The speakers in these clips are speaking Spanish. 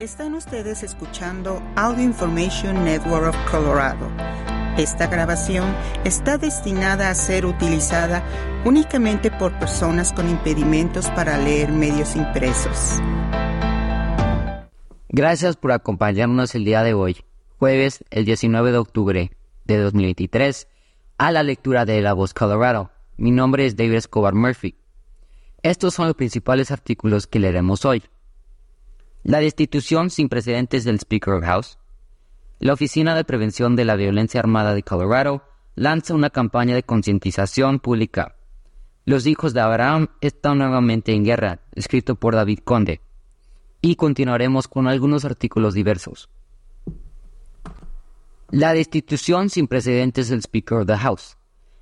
Están ustedes escuchando Audio Information Network of Colorado. Esta grabación está destinada a ser utilizada únicamente por personas con impedimentos para leer medios impresos. Gracias por acompañarnos el día de hoy, jueves el 19 de octubre de 2023, a la lectura de La Voz Colorado. Mi nombre es David Escobar Murphy. Estos son los principales artículos que leeremos hoy. La destitución sin precedentes del Speaker House. La Oficina de Prevención de la Violencia Armada de Colorado lanza una campaña de concientización pública. Los hijos de Abraham están nuevamente en guerra, escrito por David Conde. Y continuaremos con algunos artículos diversos. La destitución sin precedentes del Speaker of the House.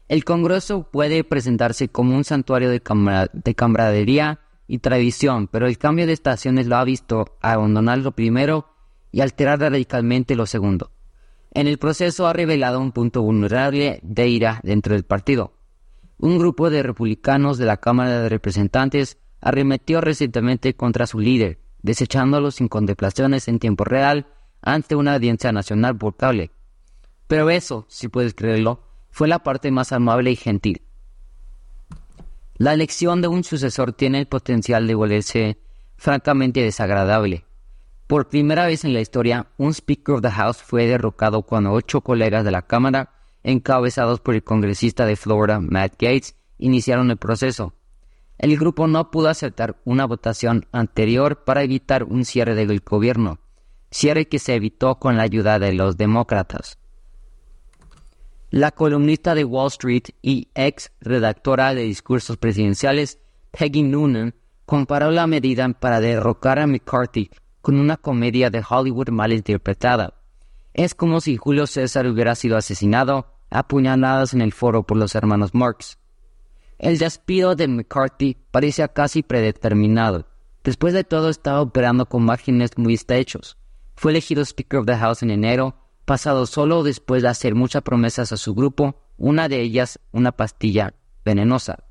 El Congreso puede presentarse como un santuario de camaradería y tradición, pero el cambio de estaciones lo ha visto abandonar lo primero y alterar radicalmente lo segundo. En el proceso ha revelado un punto vulnerable de ira dentro del partido. Un grupo de republicanos de la Cámara de Representantes arremetió recientemente contra su líder, desechándolo sin contemplaciones en tiempo real ante una audiencia nacional por cable. Pero eso, si puedes creerlo, fue la parte más amable y gentil. La elección de un sucesor tiene el potencial de volverse francamente desagradable. Por primera vez en la historia, un Speaker of the House fue derrocado cuando ocho colegas de la Cámara, encabezados por el congresista de Florida, Matt Gates, iniciaron el proceso. El grupo no pudo aceptar una votación anterior para evitar un cierre del gobierno, cierre que se evitó con la ayuda de los demócratas. La columnista de Wall Street y ex redactora de discursos presidenciales, Peggy Noonan, comparó la medida para derrocar a McCarthy con una comedia de Hollywood mal interpretada. Es como si Julio César hubiera sido asesinado a puñaladas en el foro por los hermanos Marx. El despido de McCarthy parecía casi predeterminado. Después de todo estaba operando con márgenes muy estrechos. Fue elegido Speaker of the House en enero pasado solo después de hacer muchas promesas a su grupo, una de ellas una pastilla venenosa.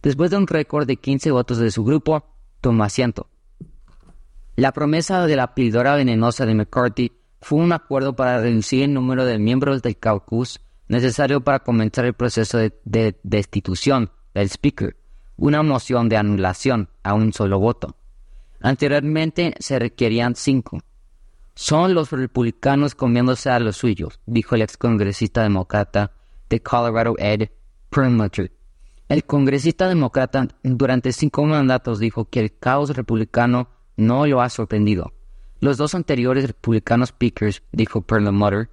Después de un récord de 15 votos de su grupo, tomó asiento. La promesa de la píldora venenosa de McCarthy fue un acuerdo para reducir el número de miembros del caucus necesario para comenzar el proceso de, de destitución del Speaker, una moción de anulación a un solo voto. Anteriormente se requerían cinco. Son los republicanos comiéndose a los suyos, dijo el ex congresista demócrata de Colorado Ed Perlmutter. El congresista demócrata durante cinco mandatos dijo que el caos republicano no lo ha sorprendido. Los dos anteriores republicanos speakers, dijo Perlmutter,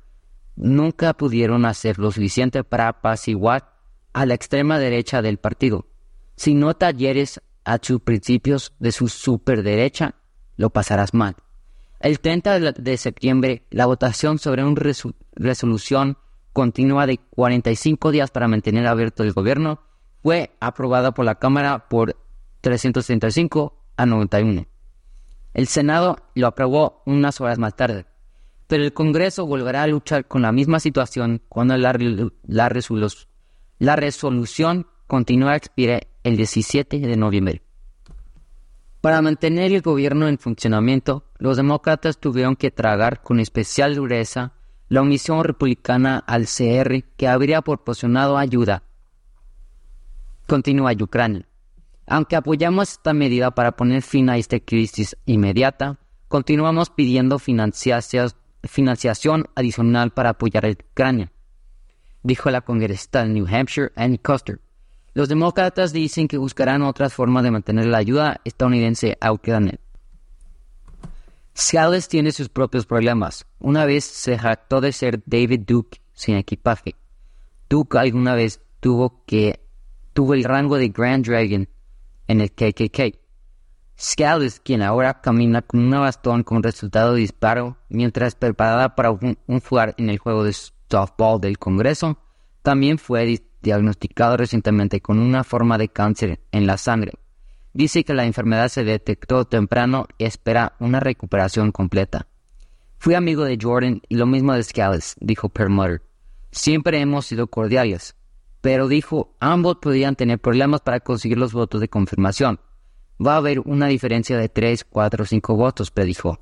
nunca pudieron hacer lo suficiente para apaciguar a la extrema derecha del partido. Si no talleres a sus principios de su superderecha, lo pasarás mal. El 30 de septiembre, la votación sobre una resolución continua de 45 días para mantener abierto el gobierno fue aprobada por la Cámara por 335 a 91. El Senado lo aprobó unas horas más tarde, pero el Congreso volverá a luchar con la misma situación cuando la, la, la resolución continúa a expirar el 17 de noviembre. Para mantener el gobierno en funcionamiento, los demócratas tuvieron que tragar con especial dureza la omisión republicana al CR que habría proporcionado ayuda. Continúa Ucrania. Aunque apoyamos esta medida para poner fin a esta crisis inmediata, continuamos pidiendo financiación adicional para apoyar a Ucrania, dijo la congresista de New Hampshire, Annie Custer. Los demócratas dicen que buscarán otras formas de mantener la ayuda estadounidense a Ucrania. Scales tiene sus propios problemas. Una vez se jactó de ser David Duke sin equipaje. Duke alguna vez tuvo que tuvo el rango de Grand Dragon en el KKK. Scales, quien ahora camina con una bastón con resultado de disparo mientras preparada para un, un jugar en el juego de softball del Congreso, también fue diagnosticado recientemente con una forma de cáncer en la sangre. Dice que la enfermedad se detectó temprano y espera una recuperación completa. Fui amigo de Jordan y lo mismo de Scales, dijo Perlmutter. Siempre hemos sido cordiales. Pero dijo, ambos podían tener problemas para conseguir los votos de confirmación. Va a haber una diferencia de 3, 4, 5 votos, predijo.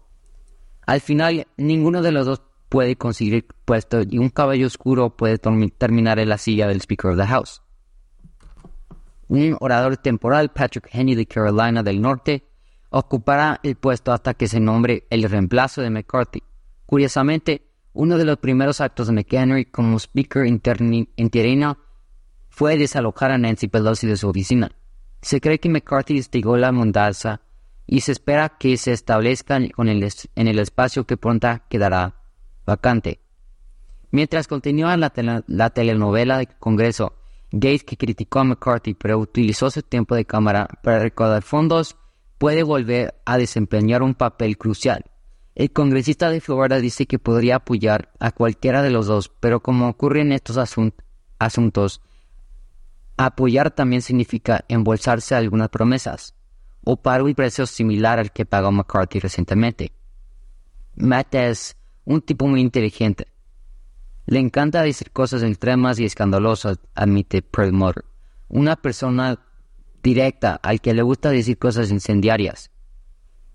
Al final, ninguno de los dos puede conseguir puesto y un caballo oscuro puede terminar en la silla del Speaker of the House. Un orador temporal, Patrick Henry de Carolina del Norte, ocupará el puesto hasta que se nombre el reemplazo de McCarthy. Curiosamente, uno de los primeros actos de McHenry como Speaker interino fue desalojar a Nancy Pelosi de su oficina. Se cree que McCarthy instigó la mudanza y se espera que se establezca en el espacio que pronto quedará vacante. Mientras continúa la, la telenovela de Congreso, Gates, que criticó a McCarthy pero utilizó su tiempo de cámara para recaudar fondos, puede volver a desempeñar un papel crucial. El congresista de Florida dice que podría apoyar a cualquiera de los dos, pero como ocurre en estos asuntos, apoyar también significa embolsarse algunas promesas o pagar un precio similar al que pagó McCarthy recientemente. Matt es un tipo muy inteligente. Le encanta decir cosas extremas y escandalosas, admite Perlmutter. Una persona directa al que le gusta decir cosas incendiarias.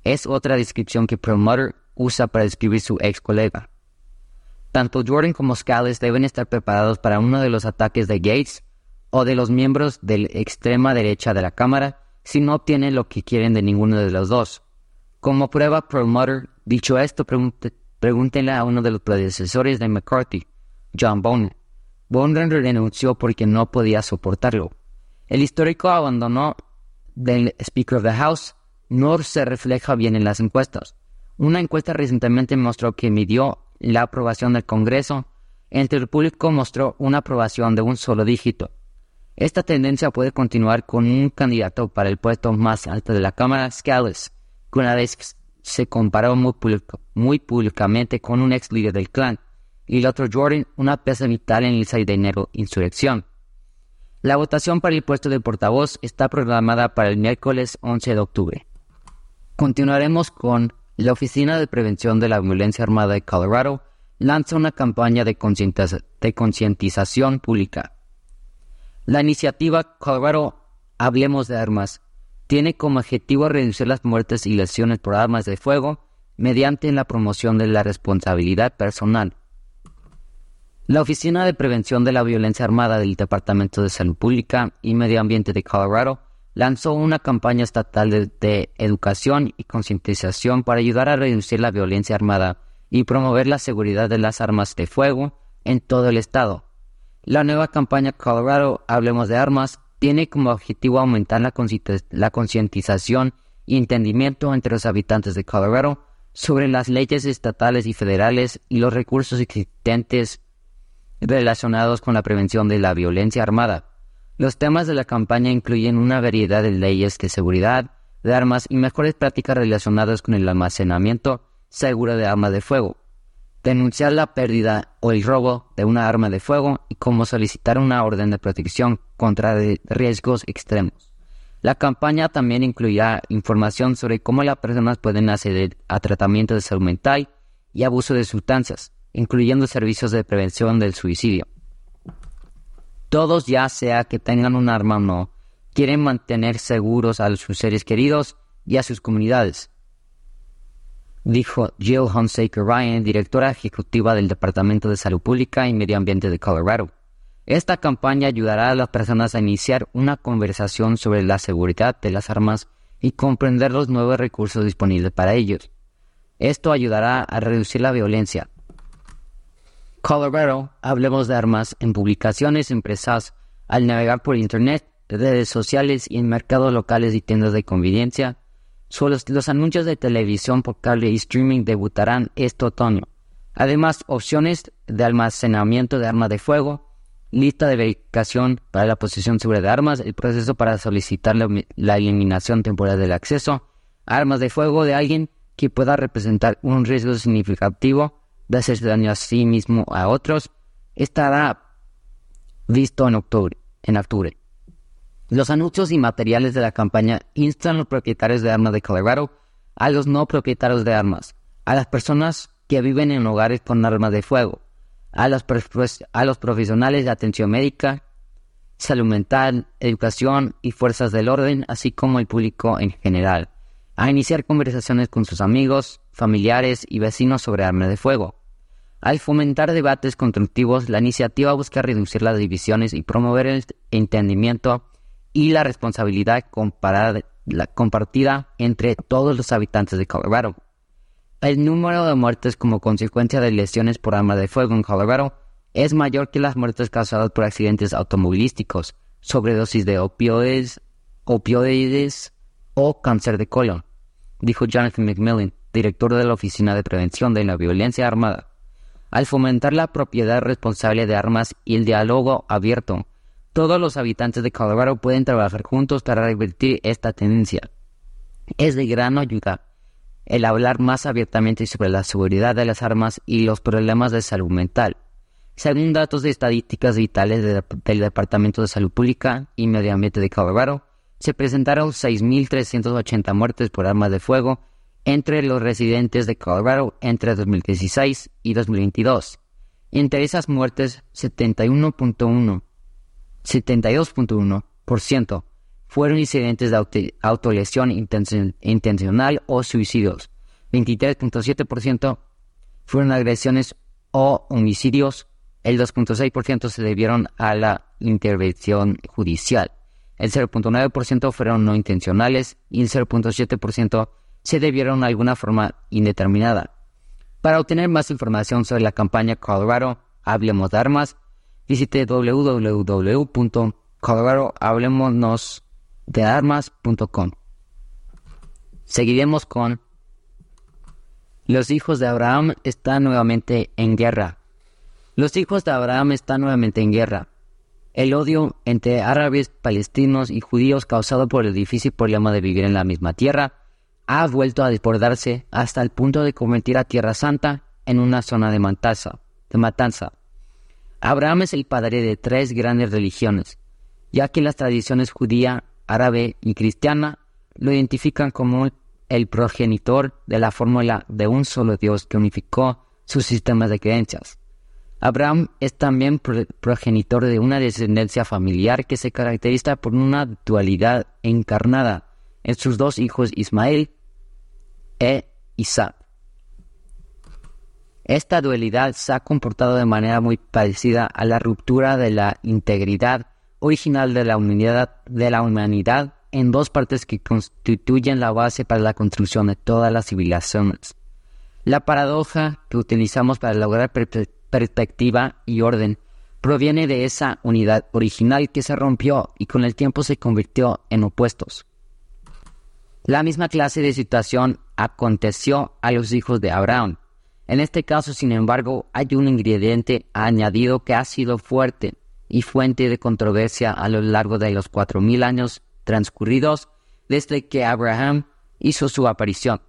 Es otra descripción que Perlmutter usa para describir su ex colega. Tanto Jordan como Scales deben estar preparados para uno de los ataques de Gates o de los miembros de la extrema derecha de la Cámara si no obtienen lo que quieren de ninguno de los dos. Como prueba, Perlmutter, dicho esto, pregúntenle a uno de los predecesores de McCarthy, John Bonner. Bonner renunció porque no podía soportarlo. El histórico abandono del Speaker of the House no se refleja bien en las encuestas. Una encuesta recientemente mostró que midió la aprobación del Congreso. Entre el público mostró una aprobación de un solo dígito. Esta tendencia puede continuar con un candidato para el puesto más alto de la Cámara, Scales, que una vez se comparó muy, públicamente con un ex líder del clan, y el otro Jordan, una pieza vital en el 6 de enero insurrección. La votación para el puesto de portavoz está programada para el miércoles 11 de octubre. Continuaremos con la Oficina de Prevención de la Violencia Armada de Colorado lanza una campaña de concientización pública la iniciativa Colorado Hablemos de Armas tiene como objetivo reducir las muertes y lesiones por armas de fuego mediante la promoción de la responsabilidad personal. La Oficina de Prevención de la Violencia Armada del Departamento de Salud Pública y Medio Ambiente de Colorado lanzó una campaña estatal de, educación y concientización para ayudar a reducir la violencia armada y promover la seguridad de las armas de fuego en todo el estado. La nueva campaña Colorado Hablemos de Armas tiene como objetivo aumentar la concientización y entendimiento entre los habitantes de Colorado sobre las leyes estatales y federales y los recursos existentes relacionados con la prevención de la violencia armada. Los temas de la campaña incluyen una variedad de leyes de seguridad de armas y mejores prácticas relacionadas con el almacenamiento seguro de armas de fuego, denunciar la pérdida o el robo de una arma de fuego y cómo solicitar una orden de protección contra riesgos extremos. La campaña también incluirá información sobre cómo las personas pueden acceder a tratamiento de salud mental y abuso de sustancias, incluyendo servicios de prevención del suicidio. Todos, ya sea que tengan un arma o no, quieren mantener seguros a sus seres queridos y a sus comunidades dijo Jill Hunsaker Ryan, directora ejecutiva del Departamento de Salud Pública y Medio Ambiente de Colorado. Esta campaña ayudará a las personas a iniciar una conversación sobre la seguridad de las armas y comprender los nuevos recursos disponibles para ellos. Esto ayudará a reducir la violencia. Colorado, hablemos de armas en publicaciones impresas al navegar por Internet, redes sociales y en mercados locales y tiendas de conveniencia los, anuncios de televisión por cable y streaming debutarán este otoño. Además, opciones de almacenamiento de armas de fuego, lista de verificación para la posesión segura de armas, el proceso para solicitar la, eliminación temporal del acceso armas de fuego de alguien que pueda representar un riesgo significativo de hacerse daño a sí mismo a otros, estará visto en octubre. En octubre. Los anuncios y materiales de la campaña instan a los propietarios de armas de Colorado a los no propietarios de armas, a las personas que viven en hogares con armas de fuego, a los, a los profesionales de atención médica, salud mental, educación y fuerzas del orden, así como el público en general, a iniciar conversaciones con sus amigos familiares y vecinos sobre armas de fuego. Al fomentar debates constructivos, la iniciativa busca reducir las divisiones y promover el entendimiento y la responsabilidad compartida entre todos los habitantes de Colorado. El número de muertes como consecuencia de lesiones por arma de fuego en Colorado es mayor que las muertes causadas por accidentes automovilísticos, sobredosis de opioides, opioides o cáncer de colon, dijo Jonathan McMillan, director de la Oficina de Prevención de la Violencia Armada. Al fomentar la propiedad responsable de armas y el diálogo abierto, todos los habitantes de Colorado pueden trabajar juntos para revertir esta tendencia. Es de gran ayuda el hablar más abiertamente sobre la seguridad de las armas y los problemas de salud mental. Según datos de estadísticas vitales del Departamento de Salud Pública y Medio Ambiente de Colorado, se presentaron 6.380 muertes por armas de fuego entre los residentes de Colorado entre 2016 y 2022. Entre esas muertes, 71.1 72.1% fueron incidentes de autolesión intencional o suicidios. 23.7% fueron agresiones o homicidios. El 2.6% se debieron a la intervención judicial. El 0.9% fueron no intencionales y el 0.7% se debieron a alguna forma indeterminada. Para obtener más información sobre la campaña Colorado Hablemos de Armas, visite www.coloradohablemosdearmas.com. Seguiremos con Los hijos de Abraham están nuevamente en guerra. Los hijos de Abraham están nuevamente en guerra. El odio entre árabes, palestinos y judíos causado por el difícil problema de vivir en la misma tierra ha vuelto a desbordarse hasta el punto de convertir a Tierra Santa en una zona de matanza. Abraham es el padre de tres grandes religiones, ya que las tradiciones judía, árabe y cristiana lo identifican como el progenitor de la fórmula de un solo Dios que unificó sus sistemas de creencias. Abraham es también progenitor de una descendencia familiar que se caracteriza por una dualidad encarnada en sus dos hijos Ismael e Isaac. Esta dualidad se ha comportado de manera muy parecida a la ruptura de la integridad original de la humanidad, de la humanidad en dos partes que constituyen la base para la construcción de todas las civilizaciones. La paradoja que utilizamos para lograr perspectiva y orden proviene de esa unidad original que se rompió y con el tiempo se convirtió en opuestos. La misma clase de situación aconteció a los hijos de Abraham, en este caso, sin embargo, hay un ingrediente añadido que ha sido fuerte y fuente de controversia a lo largo de los cuatro mil años transcurridos desde que Abraham hizo su aparición.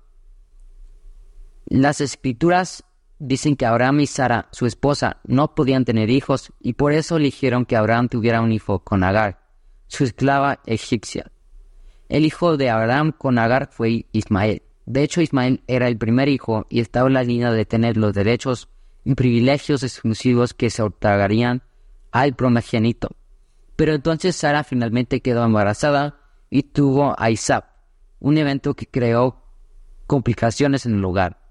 Las escrituras dicen que Abraham y Sara, su esposa, no podían tener hijos y por eso eligieron que Abraham tuviera un hijo con Agar, su esclava egipcia. El hijo de Abraham con Agar fue Ismael. De hecho, Ismael era el primer hijo y estaba en la línea de tener los derechos y privilegios exclusivos que se otorgarían al primogénito. Pero entonces Sara finalmente quedó embarazada y tuvo a Isaac, un evento que creó complicaciones en el hogar.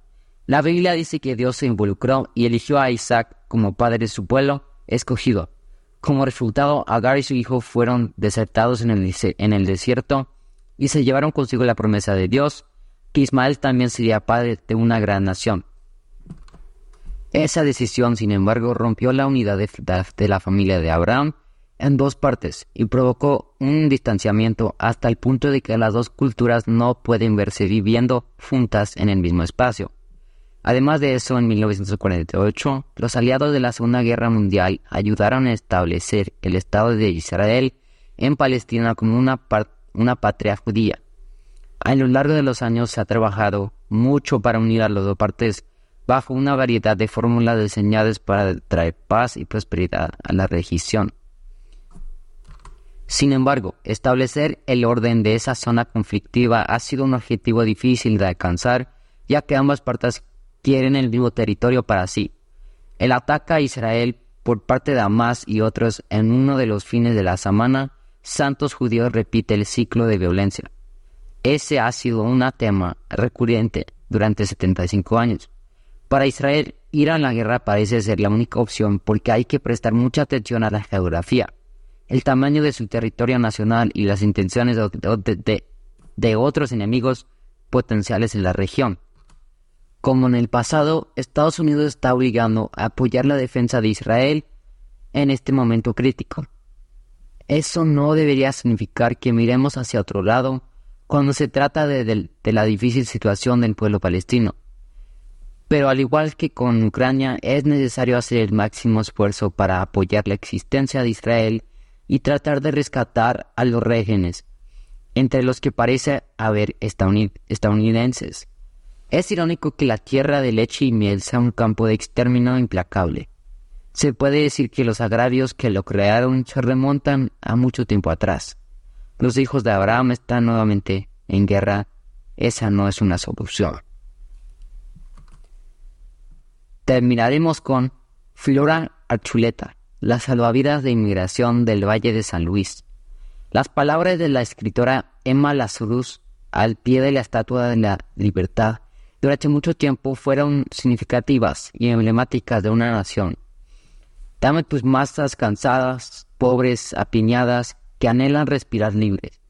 La Biblia dice que Dios se involucró y eligió a Isaac como padre de su pueblo escogido. Como resultado, Agar y su hijo fueron desertados en el, en el desierto y se llevaron consigo la promesa de Dios que Ismael también sería padre de una gran nación. Esa decisión, sin embargo, rompió la unidad de, la familia de Abraham en dos partes y provocó un distanciamiento hasta el punto de que las dos culturas no pueden verse viviendo juntas en el mismo espacio. Además de eso, en 1948, los aliados de la Segunda Guerra Mundial ayudaron a establecer el Estado de Israel en Palestina como una, una patria judía. A lo largo de los años se ha trabajado mucho para unir a las dos partes bajo una variedad de fórmulas diseñadas para traer paz y prosperidad a la región. Sin embargo, establecer el orden de esa zona conflictiva ha sido un objetivo difícil de alcanzar, ya que ambas partes quieren el mismo territorio para sí. El ataque a Israel por parte de Hamas y otros en uno de los fines de la semana, santos judíos repite el ciclo de violencia. Ese ha sido un tema recurrente durante 75 años. Para Israel, ir a la guerra parece ser la única opción porque hay que prestar mucha atención a la geografía, el tamaño de su territorio nacional y las intenciones de, de otros enemigos potenciales en la región. Como en el pasado, Estados Unidos está obligando a apoyar la defensa de Israel en este momento crítico. Eso no debería significar que miremos hacia otro lado cuando se trata de, la difícil situación del pueblo palestino. Pero al igual que con Ucrania, es necesario hacer el máximo esfuerzo para apoyar la existencia de Israel y tratar de rescatar a los régenes, entre los que parece haber estadounidenses. Es irónico que la tierra de leche y miel sea un campo de exterminio implacable. Se puede decir que los agravios que lo crearon se remontan a mucho tiempo atrás. Los hijos de Abraham están nuevamente en guerra. Esa no es una solución. Terminaremos con Flora Archuleta, la salvavidas de inmigración del Valle de San Luis. Las palabras de la escritora Emma Lazarus al pie de la Estatua de la Libertad durante mucho tiempo fueron significativas y emblemáticas de una nación Dame tus masas cansadas, pobres, apiñadas, que anhelan respirar libres.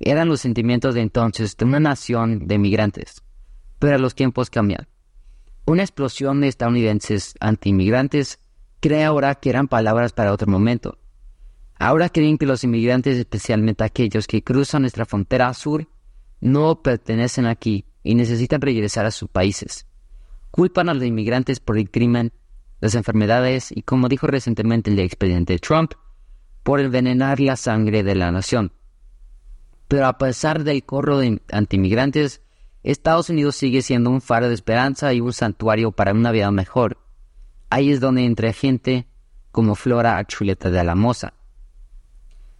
Eran los sentimientos de entonces de una nación de migrantes. Pero los tiempos cambian. Una explosión de estadounidenses anti-inmigrantes cree ahora que eran palabras para otro momento. Ahora creen que los inmigrantes, especialmente aquellos que cruzan nuestra frontera sur, no pertenecen aquí y necesitan regresar a sus países. Culpan a los inmigrantes por el crimen las enfermedades y, como dijo recientemente el expediente Trump, por envenenar la sangre de la nación. Pero a pesar del corro de antimigrantes, Estados Unidos sigue siendo un faro de esperanza y un santuario para una vida mejor. Ahí es donde entra gente como Flora Archuleta de Alamosa.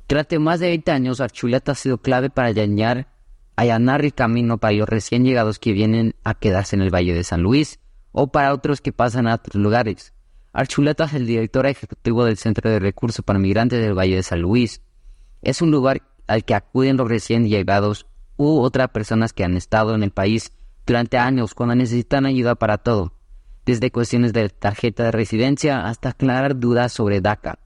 Durante más de 20 años, Archuleta ha sido clave para allanar, allanar el camino para los recién llegados que vienen a quedarse en el Valle de San Luis o para otros que pasan a otros lugares. Archuleta es el director ejecutivo del Centro de Recursos para Migrantes del Valle de San Luis. Es un lugar al que acuden los recién llegados u otras personas que han estado en el país durante años cuando necesitan ayuda para todo, desde cuestiones de tarjeta de residencia hasta aclarar dudas sobre DACA.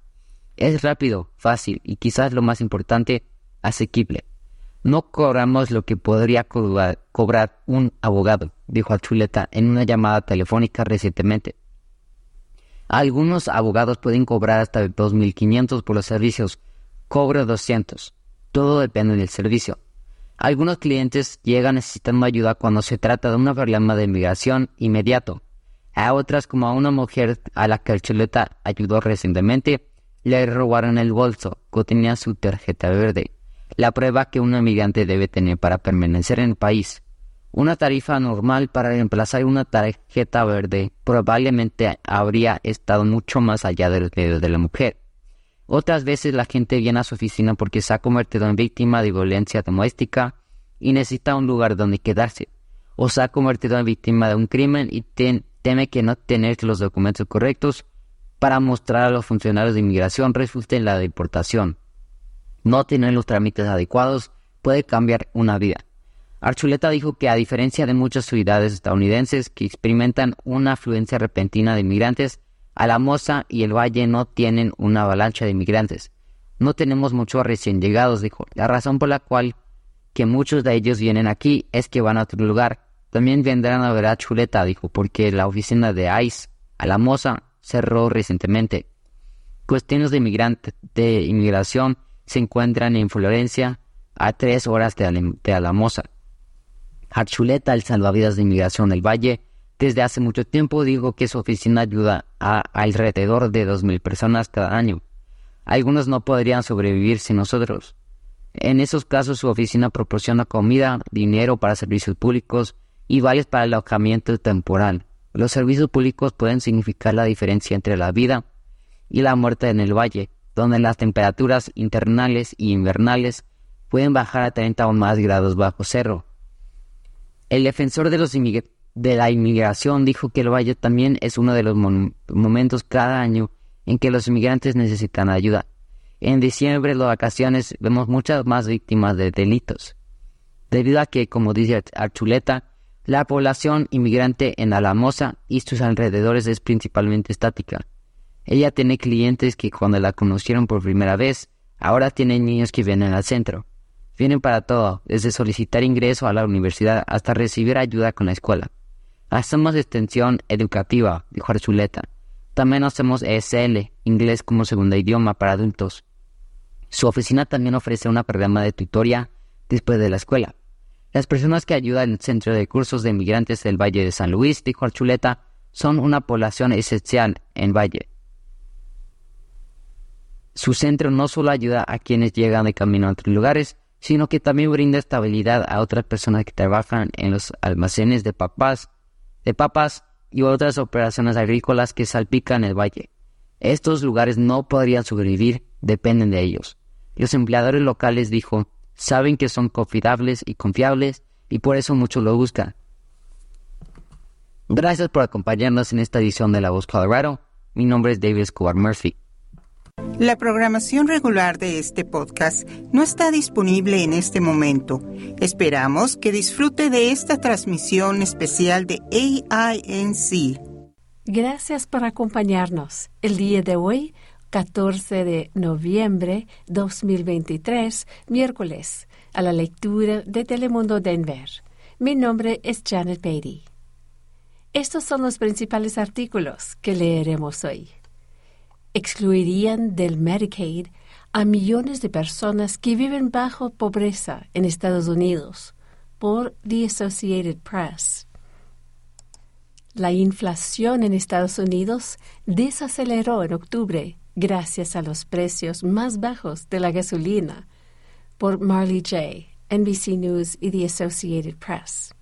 Es rápido, fácil y quizás lo más importante, asequible. No cobramos lo que podría cobrar, un abogado, dijo Archuleta en una llamada telefónica recientemente. Algunos abogados pueden cobrar hasta 2.500 por los servicios. Cobro 200. Todo depende del servicio. Algunos clientes llegan necesitando ayuda cuando se trata de un problema de inmigración inmediato. A otras, como a una mujer a la que el chuleta ayudó recientemente, le robaron el bolso que tenía su tarjeta verde, la prueba que un inmigrante debe tener para permanecer en el país. Una tarifa normal para reemplazar una tarjeta verde probablemente habría estado mucho más allá del dedo de la mujer. Otras veces la gente viene a su oficina porque se ha convertido en víctima de violencia doméstica y necesita un lugar donde quedarse, o se ha convertido en víctima de un crimen y teme que no tener los documentos correctos para mostrar a los funcionarios de inmigración resulte en la deportación. No tener los trámites adecuados puede cambiar una vida. Archuleta dijo que a diferencia de muchas ciudades estadounidenses que experimentan una afluencia repentina de inmigrantes, Alamosa y el Valle no tienen una avalancha de inmigrantes. No tenemos muchos recién llegados, dijo. La razón por la cual que muchos de ellos vienen aquí es que van a otro lugar. También vendrán a ver a Chuleta, dijo, porque la oficina de ICE, Alamosa, cerró recientemente. Cuestiones de, inmigrante, de inmigración se encuentran en Florencia, a tres horas de, de Alamosa. Archuleta, el salvavidas de inmigración del Valle, desde hace mucho tiempo dijo que su oficina ayuda a alrededor de 2.000 personas cada año. Algunos no podrían sobrevivir sin nosotros. En esos casos su oficina proporciona comida, dinero para servicios públicos y vales para el alojamiento temporal. Los servicios públicos pueden significar la diferencia entre la vida y la muerte en el valle, donde las temperaturas internales y invernales pueden bajar a 30 o más grados bajo cero. El defensor de, la inmigración dijo que el Valle también es uno de los momentos cada año en que los inmigrantes necesitan ayuda. En diciembre, las vacaciones, vemos muchas más víctimas de delitos. Debido a que, como dice Archuleta, La población inmigrante en Alamosa y sus alrededores es principalmente estática. Ella tiene clientes que cuando la conocieron por primera vez, ahora tienen niños que vienen al centro. Vienen para todo, desde solicitar ingreso a la universidad hasta recibir ayuda con la escuela. Hacemos extensión educativa, dijo Arzuleta. También hacemos ESL, inglés como segunda idioma para adultos. Su oficina también ofrece un programa de tutoría después de la escuela. Las personas que ayudan el Centro de Cursos de Inmigrantes del Valle de San Luis, dijo Archuleta, son una población esencial en Valle. Su centro no solo ayuda a quienes llegan de camino a otros lugares, sino que también brinda estabilidad a otras personas que trabajan en los almacenes de papas, de papas y otras operaciones agrícolas que salpican el valle. Estos lugares no podrían sobrevivir, dependen de ellos. Los empleadores locales, dijo, saben que son confiables y confiables y por eso muchos lo buscan. Gracias por acompañarnos en esta edición de La Voz Colorado. Mi nombre es David Escobar Murphy. La programación regular de este podcast no está disponible en este momento. Esperamos que disfrute de esta transmisión especial de AINC. Gracias por acompañarnos. El día de hoy 14 de noviembre 2023, miércoles, a la lectura de Telemundo Denver. Mi nombre es Janet Beatty. Estos son los principales artículos que leeremos hoy. Excluirían del Medicaid a millones de personas que viven bajo pobreza en Estados Unidos, por The Associated Press. La inflación en Estados Unidos desaceleró en octubre gracias a los precios más bajos de la gasolina, por Marley J., NBC News y The Associated Press.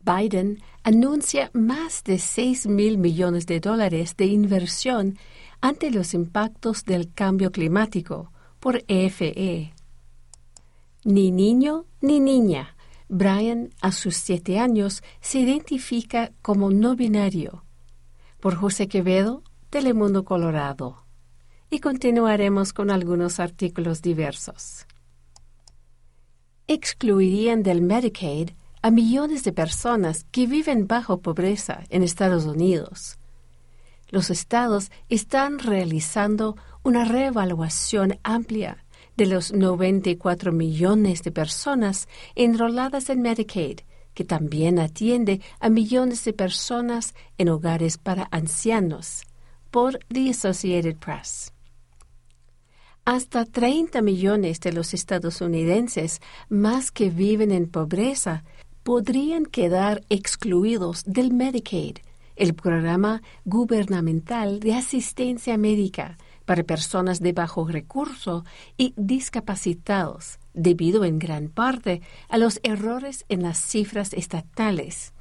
Biden anuncia más de 6 mil millones de dólares de inversión ante los impactos del cambio climático por EFE. Ni niño ni niña. Brian, a sus siete años, se identifica como no binario. Por José Quevedo, Telemundo Colorado. Y continuaremos con algunos artículos diversos. Excluirían del Medicaid a millones de personas que viven bajo pobreza en Estados Unidos. Los estados están realizando una reevaluación amplia de los 94 millones de personas enroladas en Medicaid, que también atiende a millones de personas en hogares para ancianos por The Associated Press. Hasta 30 millones de los estadounidenses más que viven en pobreza podrían quedar excluidos del Medicaid, el programa gubernamental de asistencia médica para personas de bajo recurso y discapacitados, debido en gran parte a los errores en las cifras estatales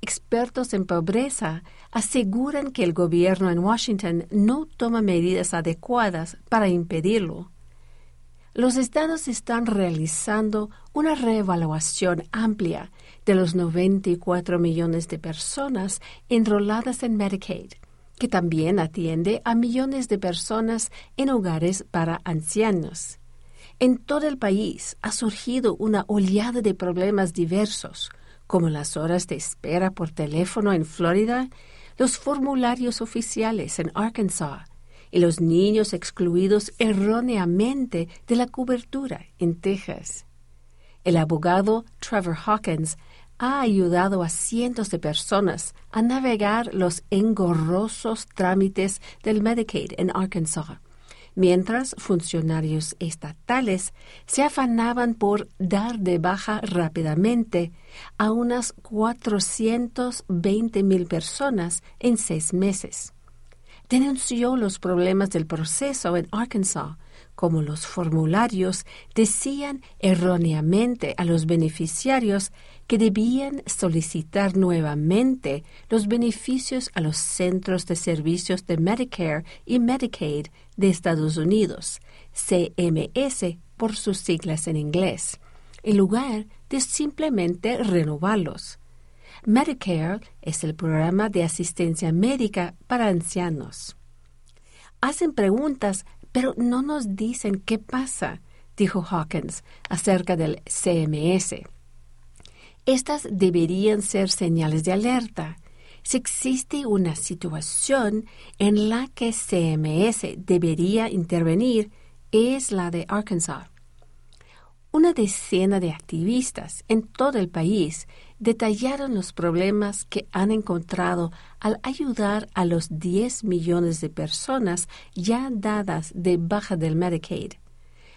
expertos en pobreza aseguran que el gobierno en Washington no toma medidas adecuadas para impedirlo. Los estados están realizando una reevaluación amplia de los 94 millones de personas enroladas en Medicaid, que también atiende a millones de personas en hogares para ancianos. En todo el país ha surgido una oleada de problemas diversos, como las horas de espera por teléfono en Florida, los formularios oficiales en Arkansas y los niños excluidos erróneamente de la cobertura en Texas. El abogado Trevor Hawkins ha ayudado a cientos de personas a navegar los engorrosos trámites del Medicaid en Arkansas mientras funcionarios estatales se afanaban por dar de baja rápidamente a unas 420 mil personas en seis meses. Denunció los problemas del proceso en Arkansas, como los formularios decían erróneamente a los beneficiarios que debían solicitar nuevamente los beneficios a los centros de servicios de Medicare y Medicaid de Estados Unidos, CMS por sus siglas en inglés, en lugar de simplemente renovarlos. Medicare es el programa de asistencia médica para ancianos. Hacen preguntas, pero no nos dicen qué pasa, dijo Hawkins acerca del CMS. Estas deberían ser señales de alerta. Si existe una situación en la que CMS debería intervenir, es la de Arkansas. Una decena de activistas en todo el país detallaron los problemas que han encontrado al ayudar a los 10 millones de personas ya dadas de baja del Medicaid.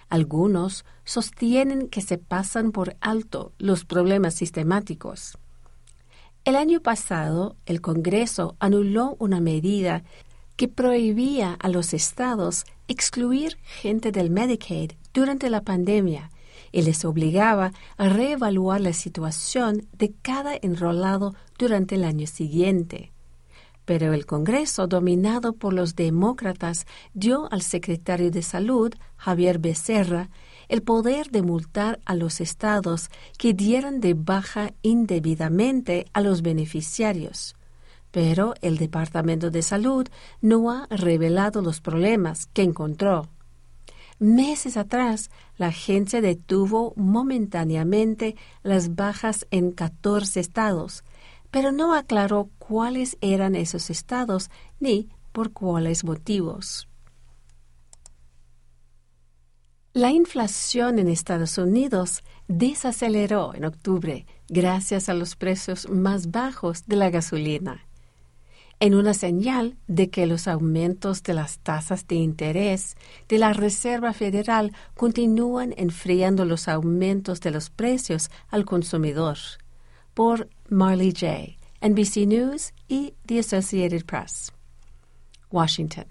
Algunos sostienen que se pasan por alto los problemas sistemáticos. El año pasado, el Congreso anuló una medida que prohibía a los estados excluir gente del Medicaid durante la pandemia y les obligaba a reevaluar la situación de cada enrolado durante el año siguiente pero el Congreso, dominado por los demócratas, dio al secretario de Salud, Javier Becerra, el poder de multar a los estados que dieran de baja indebidamente a los beneficiarios. Pero el Departamento de Salud no ha revelado los problemas que encontró. Meses atrás, la agencia detuvo momentáneamente las bajas en 14 estados, pero no aclaró cuáles eran esos estados ni por cuáles motivos. La inflación en Estados Unidos desaceleró en octubre gracias a los precios más bajos de la gasolina, en una señal de que los aumentos de las tasas de interés de la Reserva Federal continúan enfriando los aumentos de los precios al consumidor. Por Marley J., NBC News y The Associated Press. Washington.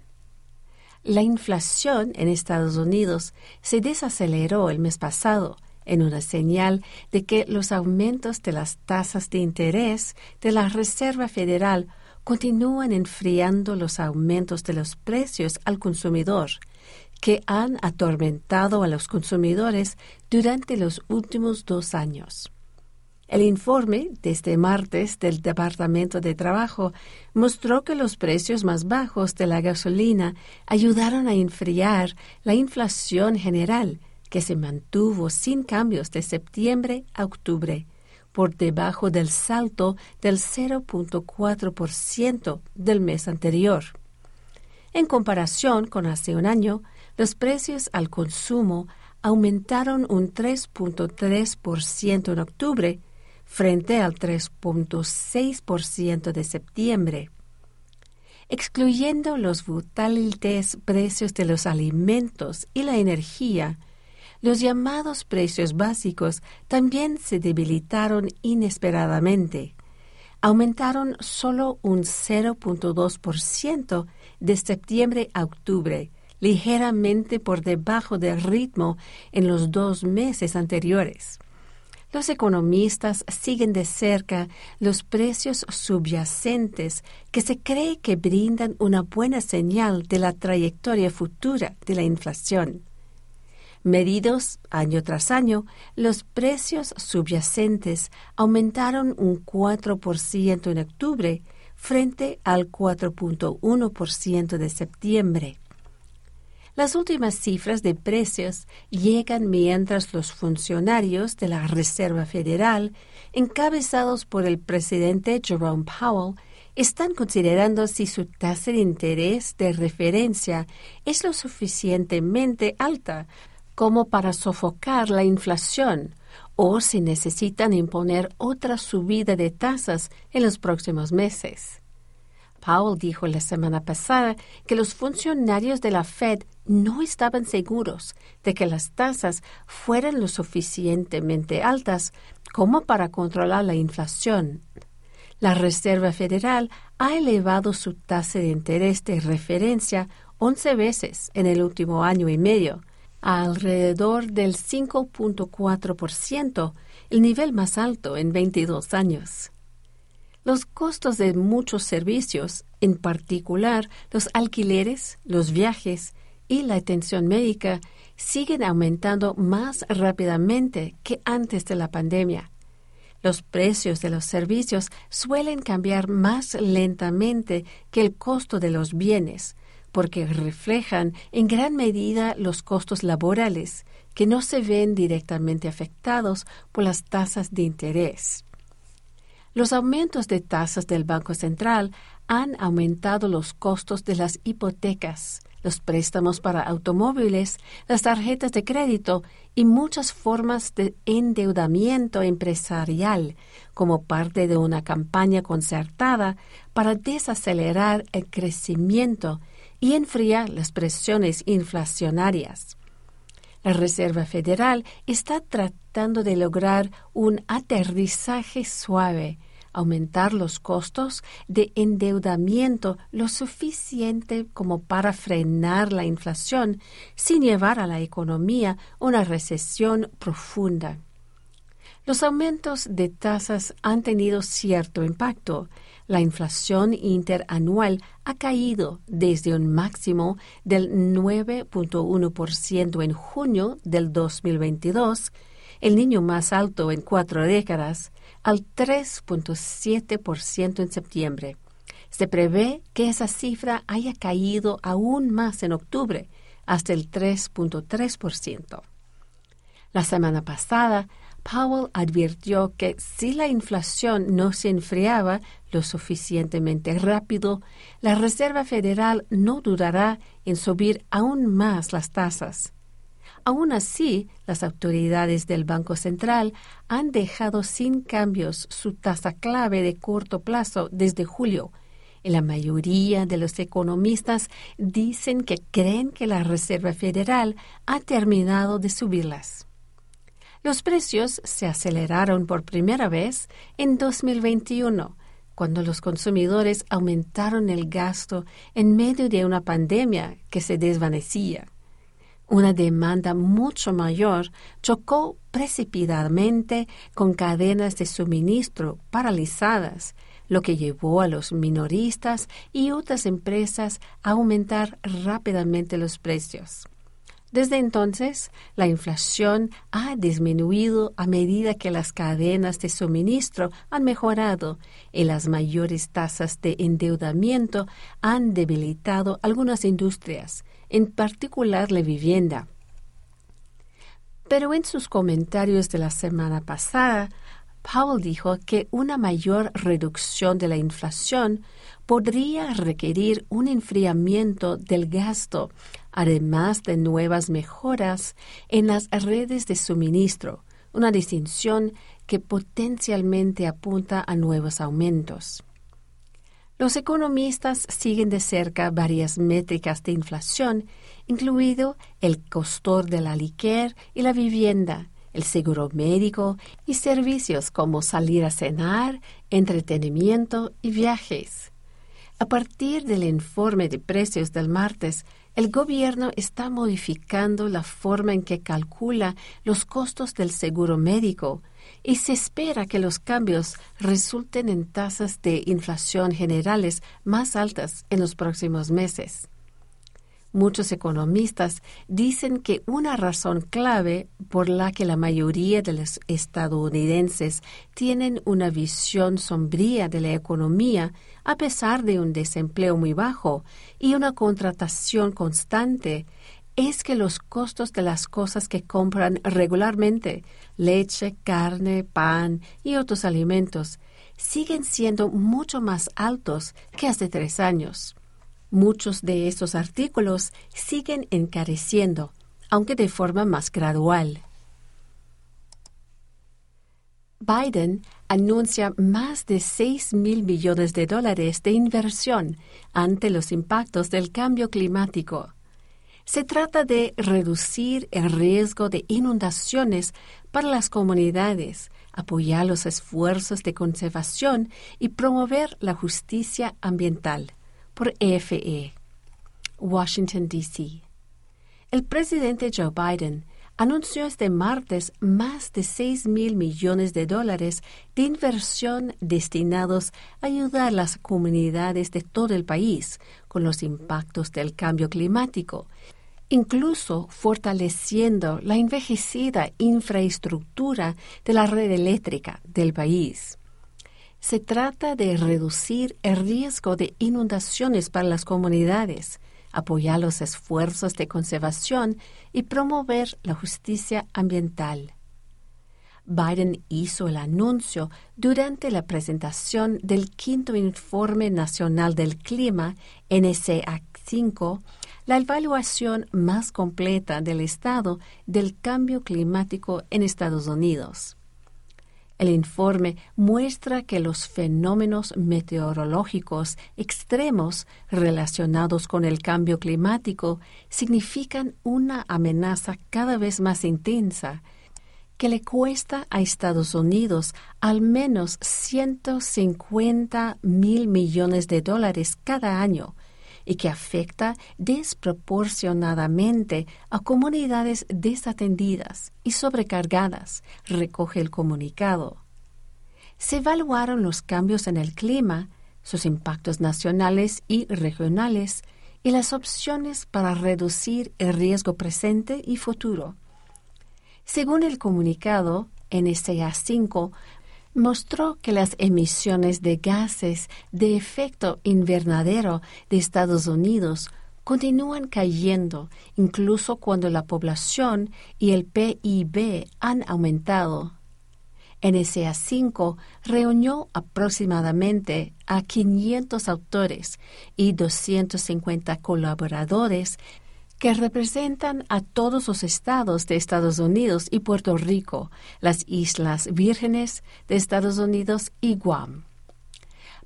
La inflación en Estados Unidos se desaceleró el mes pasado en una señal de que los aumentos de las tasas de interés de la Reserva Federal continúan enfriando los aumentos de los precios al consumidor, que han atormentado a los consumidores durante los últimos dos años. El informe de este martes del Departamento de Trabajo mostró que los precios más bajos de la gasolina ayudaron a enfriar la inflación general, que se mantuvo sin cambios de septiembre a octubre, por debajo del salto del 0.4% del mes anterior. En comparación con hace un año, los precios al consumo aumentaron un 3.3% en octubre, frente al 3.6% de septiembre. Excluyendo los volátiles precios de los alimentos y la energía, los llamados precios básicos también se debilitaron inesperadamente. Aumentaron solo un 0.2% de septiembre a octubre, ligeramente por debajo del ritmo en los dos meses anteriores. Los economistas siguen de cerca los precios subyacentes que se cree que brindan una buena señal de la trayectoria futura de la inflación. Medidos año tras año, los precios subyacentes aumentaron un 4% en octubre frente al 4.1% de septiembre. Las últimas cifras de precios llegan mientras los funcionarios de la Reserva Federal, encabezados por el presidente Jerome Powell, están considerando si su tasa de interés de referencia es lo suficientemente alta como para sofocar la inflación o si necesitan imponer otra subida de tasas en los próximos meses. Powell dijo la semana pasada que los funcionarios de la Fed no estaban seguros de que las tasas fueran lo suficientemente altas como para controlar la inflación. La Reserva Federal ha elevado su tasa de interés de referencia 11 veces en el último año y medio, alrededor del 5.4%, el nivel más alto en 22 años. Los costos de muchos servicios, en particular los alquileres, los viajes y la atención médica, siguen aumentando más rápidamente que antes de la pandemia. Los precios de los servicios suelen cambiar más lentamente que el costo de los bienes, porque reflejan en gran medida los costos laborales que no se ven directamente afectados por las tasas de interés. Los aumentos de tasas del Banco Central han aumentado los costos de las hipotecas, los préstamos para automóviles, las tarjetas de crédito y muchas formas de endeudamiento empresarial como parte de una campaña concertada para desacelerar el crecimiento y enfriar las presiones inflacionarias. La Reserva Federal está tratando de lograr un aterrizaje suave aumentar los costos de endeudamiento lo suficiente como para frenar la inflación sin llevar a la economía una recesión profunda. Los aumentos de tasas han tenido cierto impacto. La inflación interanual ha caído desde un máximo del 9.1% en junio del 2022, el niño más alto en cuatro décadas, al 3.7% en septiembre. Se prevé que esa cifra haya caído aún más en octubre, hasta el 3.3%. La semana pasada, Powell advirtió que si la inflación no se enfriaba lo suficientemente rápido, la Reserva Federal no dudará en subir aún más las tasas. Aún así, las autoridades del Banco Central han dejado sin cambios su tasa clave de corto plazo desde julio. Y la mayoría de los economistas dicen que creen que la Reserva Federal ha terminado de subirlas. Los precios se aceleraron por primera vez en 2021, cuando los consumidores aumentaron el gasto en medio de una pandemia que se desvanecía. Una demanda mucho mayor chocó precipitadamente con cadenas de suministro paralizadas, lo que llevó a los minoristas y otras empresas a aumentar rápidamente los precios. Desde entonces, la inflación ha disminuido a medida que las cadenas de suministro han mejorado y las mayores tasas de endeudamiento han debilitado algunas industrias, en particular la vivienda. Pero en sus comentarios de la semana pasada, Powell dijo que una mayor reducción de la inflación podría requerir un enfriamiento del gasto, además de nuevas mejoras en las redes de suministro, una distinción que potencialmente apunta a nuevos aumentos. Los economistas siguen de cerca varias métricas de inflación, incluido el costor de la liquer y la vivienda, el seguro médico y servicios como salir a cenar, entretenimiento y viajes. A partir del informe de precios del martes, el gobierno está modificando la forma en que calcula los costos del seguro médico, y se espera que los cambios resulten en tasas de inflación generales más altas en los próximos meses. Muchos economistas dicen que una razón clave por la que la mayoría de los estadounidenses tienen una visión sombría de la economía, a pesar de un desempleo muy bajo y una contratación constante, es que los costos de las cosas que compran regularmente, leche, carne, pan y otros alimentos, siguen siendo mucho más altos que hace tres años. Muchos de estos artículos siguen encareciendo, aunque de forma más gradual. Biden anuncia más de 6 mil millones de dólares de inversión ante los impactos del cambio climático se trata de reducir el riesgo de inundaciones para las comunidades, apoyar los esfuerzos de conservación y promover la justicia ambiental. Por EFE. Washington, D.C. El presidente Joe Biden anunció este martes más de 6 mil millones de dólares de inversión destinados a ayudar a las comunidades de todo el país con los impactos del cambio climático, incluso fortaleciendo la envejecida infraestructura de la red eléctrica del país. Se trata de reducir el riesgo de inundaciones para las comunidades, apoyar los esfuerzos de conservación y promover la justicia ambiental. Biden hizo el anuncio durante la presentación del quinto Informe Nacional del Clima, NCA 5, la evaluación más completa del estado del cambio climático en Estados Unidos. El informe muestra que los fenómenos meteorológicos extremos relacionados con el cambio climático significan una amenaza cada vez más intensa que le cuesta a Estados Unidos al menos 150 mil millones de dólares cada año y que afecta desproporcionadamente a comunidades desatendidas y sobrecargadas, recoge el comunicado. Se evaluaron los cambios en el clima, sus impactos nacionales y regionales y las opciones para reducir el riesgo presente y futuro. Según el comunicado, NSA 5 mostró que las emisiones de gases de efecto invernadero de Estados Unidos continúan cayendo incluso cuando la población y el PIB han aumentado. NSA 5 reunió aproximadamente a 500 autores y 250 colaboradores que representan a todos los estados de Estados Unidos y Puerto Rico, las Islas Vírgenes de Estados Unidos y Guam.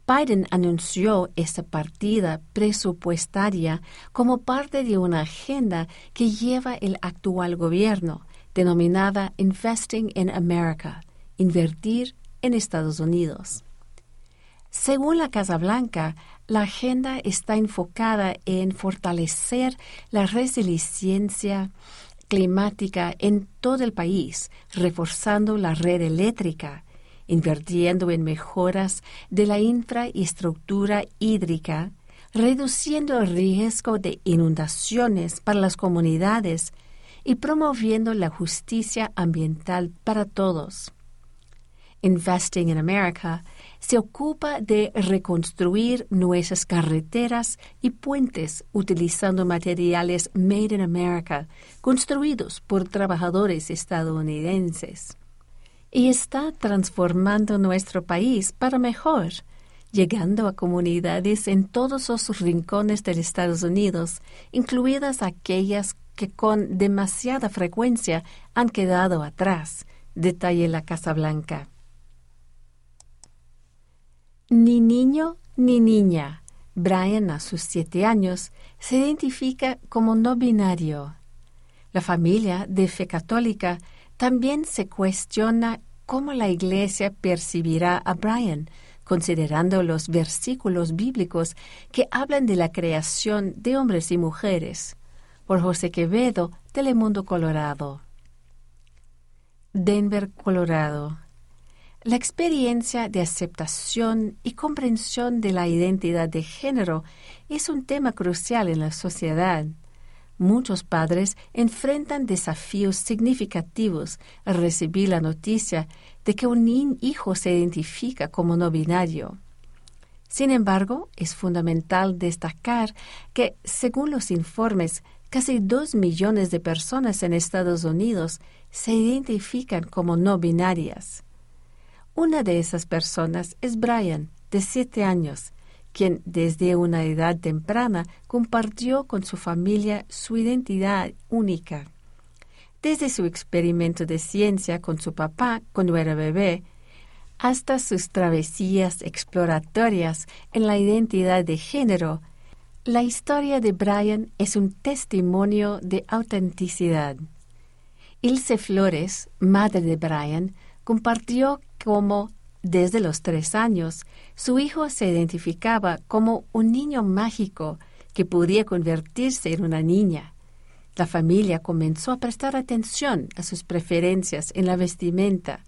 Biden anunció esta partida presupuestaria como parte de una agenda que lleva el actual gobierno, denominada Investing in America, invertir en Estados Unidos. Según la Casa Blanca, la agenda está enfocada en fortalecer la resiliencia climática en todo el país, reforzando la red eléctrica, invirtiendo en mejoras de la infraestructura hídrica, reduciendo el riesgo de inundaciones para las comunidades y promoviendo la justicia ambiental para todos. Investing in America se ocupa de reconstruir nuestras carreteras y puentes utilizando materiales Made in America, construidos por trabajadores estadounidenses. Y está transformando nuestro país para mejor, llegando a comunidades en todos los rincones de Estados Unidos, incluidas aquellas que con demasiada frecuencia han quedado atrás, detalla la Casa Blanca. Ni niño ni niña. Brian, a sus siete años, se identifica como no binario. La familia de fe católica también se cuestiona cómo la Iglesia percibirá a Brian, considerando los versículos bíblicos que hablan de la creación de hombres y mujeres. Por José Quevedo, Telemundo Colorado. Denver, Colorado. La experiencia de aceptación y comprensión de la identidad de género es un tema crucial en la sociedad. Muchos padres enfrentan desafíos significativos al recibir la noticia de que un hijo se identifica como no binario. Sin embargo, es fundamental destacar que, según los informes, casi dos millones de personas en Estados Unidos se identifican como no binarias. Una de esas personas es Brian, de siete años, quien desde una edad temprana compartió con su familia su identidad única. Desde su experimento de ciencia con su papá cuando era bebé, hasta sus travesías exploratorias en la identidad de género, la historia de Brian es un testimonio de autenticidad. Ilse Flores, madre de Brian, compartió como desde los tres años su hijo se identificaba como un niño mágico que podía convertirse en una niña. La familia comenzó a prestar atención a sus preferencias en la vestimenta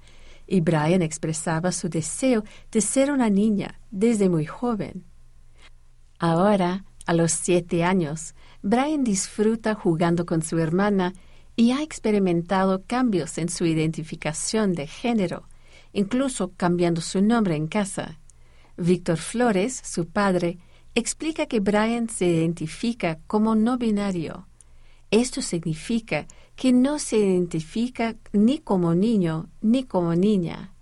y Brian expresaba su deseo de ser una niña desde muy joven. Ahora, a los siete años, Brian disfruta jugando con su hermana y ha experimentado cambios en su identificación de género incluso cambiando su nombre en casa. Víctor Flores, su padre, explica que Brian se identifica como no binario. Esto significa que no se identifica ni como niño ni como niña.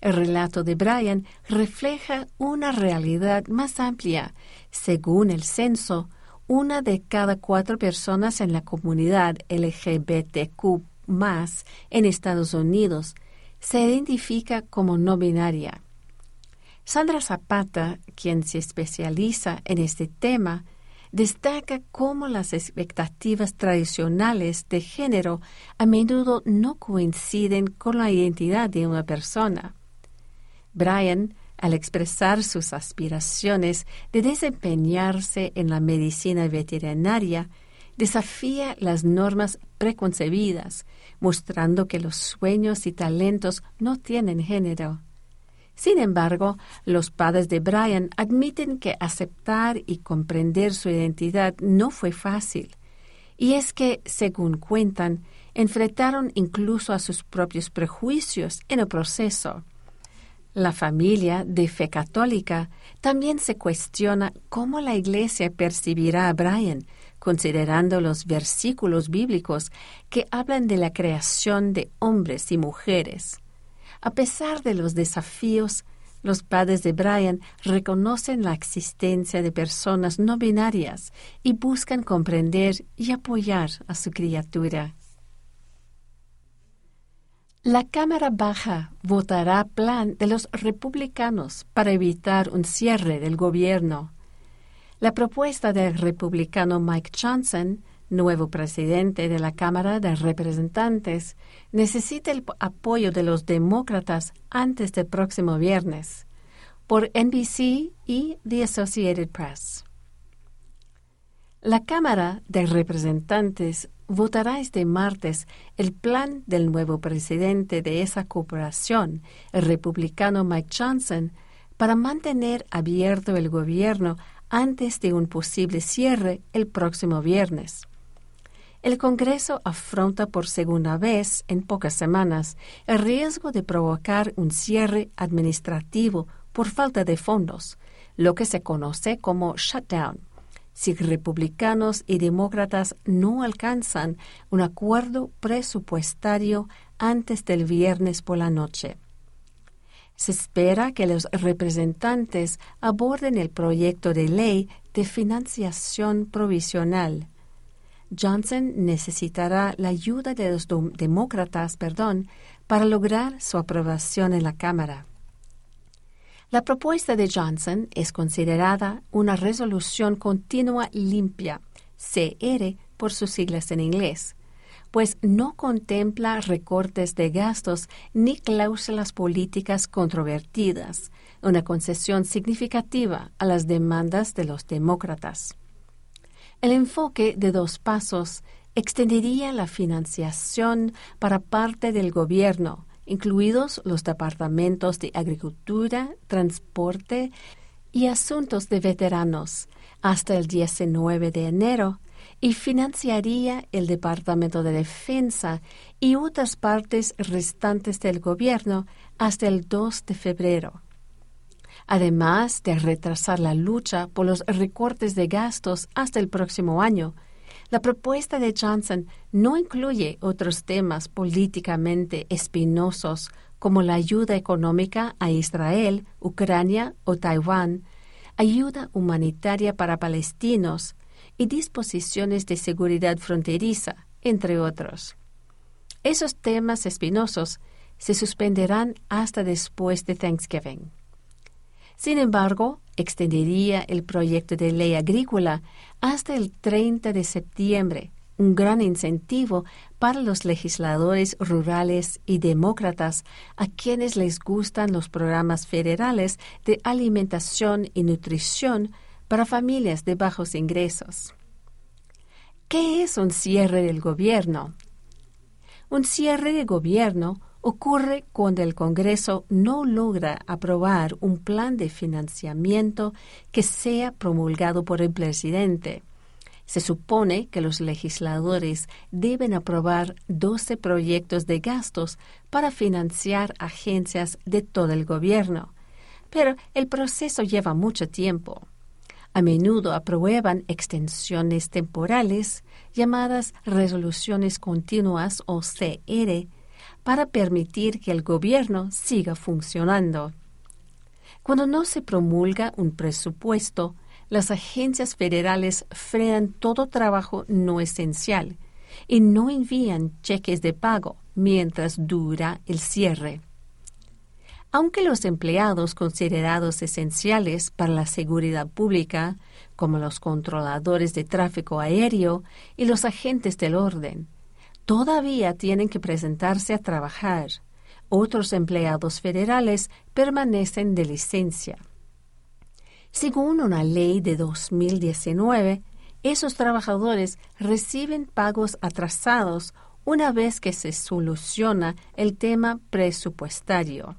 El relato de Brian refleja una realidad más amplia. Según el censo, una de cada cuatro personas en la comunidad LGBTQ en Estados Unidos se identifica como no binaria. Sandra Zapata, quien se especializa en este tema, destaca cómo las expectativas tradicionales de género a menudo no coinciden con la identidad de una persona. Brian, al expresar sus aspiraciones de desempeñarse en la medicina veterinaria, desafía las normas preconcebidas, mostrando que los sueños y talentos no tienen género. Sin embargo, los padres de Brian admiten que aceptar y comprender su identidad no fue fácil. Y es que, según cuentan, enfrentaron incluso a sus propios prejuicios en el proceso. La familia de fe católica también se cuestiona cómo la Iglesia percibirá a Brian, considerando los versículos bíblicos que hablan de la creación de hombres y mujeres. A pesar de los desafíos, los padres de Brian reconocen la existencia de personas no binarias y buscan comprender y apoyar a su criatura. La Cámara Baja votará plan de los republicanos para evitar un cierre del gobierno. La propuesta del republicano Mike Johnson nuevo presidente de la Cámara de Representantes, necesita el apoyo de los demócratas antes del próximo viernes, por NBC y The Associated Press. La Cámara de Representantes votará este martes el plan del nuevo presidente de esa corporación, el republicano Mike Johnson, para mantener abierto el gobierno antes de un posible cierre el próximo viernes. El Congreso afronta por segunda vez en pocas semanas el riesgo de provocar un cierre administrativo por falta de fondos, lo que se conoce como shutdown, si republicanos y demócratas no alcanzan un acuerdo presupuestario antes del viernes por la noche. Se espera que los representantes aborden el proyecto de ley de financiación provisional Johnson necesitará la ayuda de los demócratas perdón, para lograr su aprobación en la Cámara. La propuesta de Johnson es considerada una resolución continua limpia, CR por sus siglas en inglés, pues no contempla recortes de gastos ni cláusulas políticas controvertidas, una concesión significativa a las demandas de los demócratas. El enfoque de dos pasos extendería la financiación para parte del gobierno, incluidos los departamentos de Agricultura, Transporte y Asuntos de Veteranos, hasta el 19 de enero, y financiaría el Departamento de Defensa y otras partes restantes del gobierno hasta el 2 de febrero además de retrasar la lucha por los recortes de gastos hasta el próximo año. La propuesta de Johnson no incluye otros temas políticamente espinosos como la ayuda económica a Israel, Ucrania o Taiwán, ayuda humanitaria para palestinos y disposiciones de seguridad fronteriza, entre otros. Esos temas espinosos se suspenderán hasta después de Thanksgiving. Sin embargo, extendería el proyecto de ley agrícola hasta el 30 de septiembre, un gran incentivo para los legisladores rurales y demócratas a quienes les gustan los programas federales de alimentación y nutrición para familias de bajos ingresos. ¿Qué es un cierre del gobierno? Un cierre de gobierno ocurre cuando el Congreso no logra aprobar un plan de financiamiento que sea promulgado por el presidente. Se supone que los legisladores deben aprobar 12 proyectos de gastos para financiar agencias de todo el gobierno, pero el proceso lleva mucho tiempo. A menudo aprueban extensiones temporales llamadas resoluciones continuas o CR para permitir que el gobierno siga funcionando. Cuando no se promulga un presupuesto, las agencias federales frenan todo trabajo no esencial y no envían cheques de pago mientras dura el cierre. Aunque los empleados considerados esenciales para la seguridad pública, como los controladores de tráfico aéreo y los agentes del orden, todavía tienen que presentarse a trabajar, otros empleados federales permanecen de licencia. Según una ley de 2019, esos trabajadores reciben pagos atrasados una vez que se soluciona el tema presupuestario.